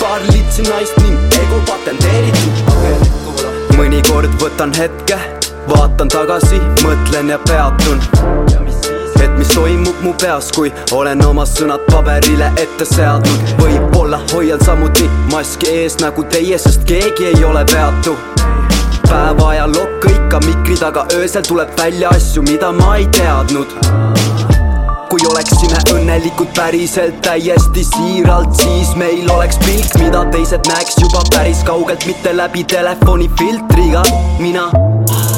paar litsi naist ning ego patenteeritud. Mõnikord võtan hetke, vaatan tagasi, mõtlen ja peatun. Et mis toimub mu peas, kui olen oma sõnad paberile ette seadnud. Võib-olla hoian samuti maski ees nagu teie, sest keegi ei ole peatu. Päeva ajal lokk ikka mikri taga, öösel tuleb välja asju, mida ma ei teadnud õnnelikud päriselt täiesti siiralt, siis meil oleks pilk, mida teised näeks juba päris kaugelt, mitte läbi telefoni filtriga. mina,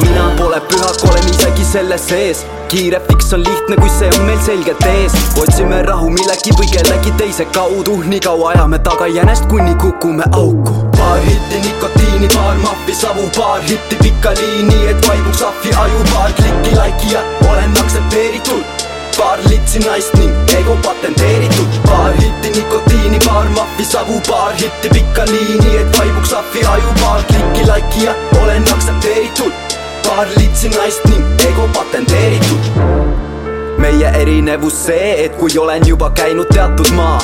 mina pole pühak, olen isegi selle sees. kiire fiks on lihtne, kui see on meil selgelt ees. otsime rahu millegi või kellegi teise kaudu, nii kaua ajame tagajänest, kuni kukume auku. paar hitti nikotiini, paar mahvi savu, paar hitti pikka liini, et vaibuks ahvi aju, paar klikki laiki ja aktsepteeritud litsi naist ning ego patenteeritud paar hitti nikotiini, paar mahvi savu, paar hitti. Pikka liini, et vaibuks ahvi aju, paar klikki laiki ja olen aktsepteeritud paar litsi naist ning ego patenteeritud meie erinevus see, et kui olen juba käinud teatud maa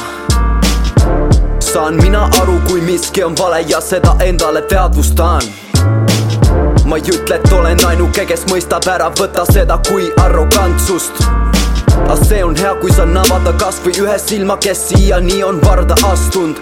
saan mina aru, kui miski on vale ja seda endale teadvustan. Ma ei ütle, et olen ainuke, kes mõistab ära, võta seda kui arrogantsust aga see on hea, kui saan avada kasvõi ühe silma, kes siiani on varda astunud.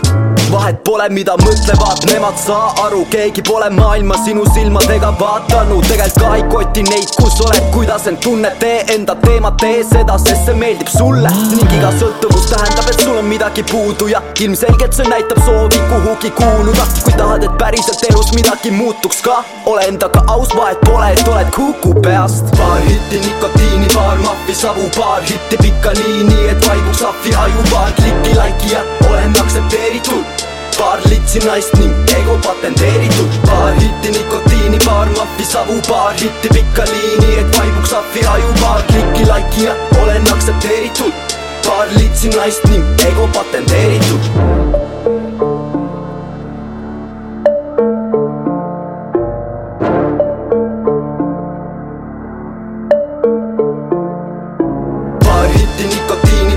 Vahet pole, mida mõtlevad nemad, saa aru, keegi pole maailma sinu silmadega vaadanud tegelikult ka ei koti neid, kus oled, kuidas end tunned, tee enda teemat, tee seda, sest see meeldib sulle. Ning iga sõltuvus tähendab, et sul on midagi puudu ja ilmselgelt see näitab soovi kuhugi kuuluda. Kui tahad, et päriselt elus midagi muutuks ka ole endaga aus, vahet pole, et oled kuku peast. Paar hitti nikotiini, paar mahvi savu, paar hitti pikka liini, et vaibuks ahvi aju, paar klikki laiki ja olen aktsepteeritud. Paar litsi naist ning ego patenteeritud. Paar hitti nikotiini, paar mahvi savu, paar hitti pikka liini, et vaibuks ahvi aju, paar klikki laiki ja olen aktsepteeritud paar litsi naist ning ego patenteeritud.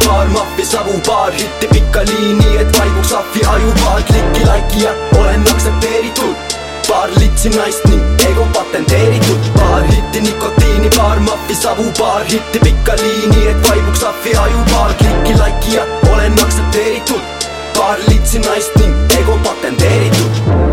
Paar mahvi savu, paar hitti pikka liini, et vaibuks ahvi aju, paar klikki laiki ja olen aktsepteeritud. Paar litsi naist ning ego patenteeritud. Paar hitti nikotiini, paar savu paar hitti pikka liini, et vaibuks ahvi ajupaar. Klikki like ja olen aktsepteeritud paar litsi naist ning ego patenteeritud.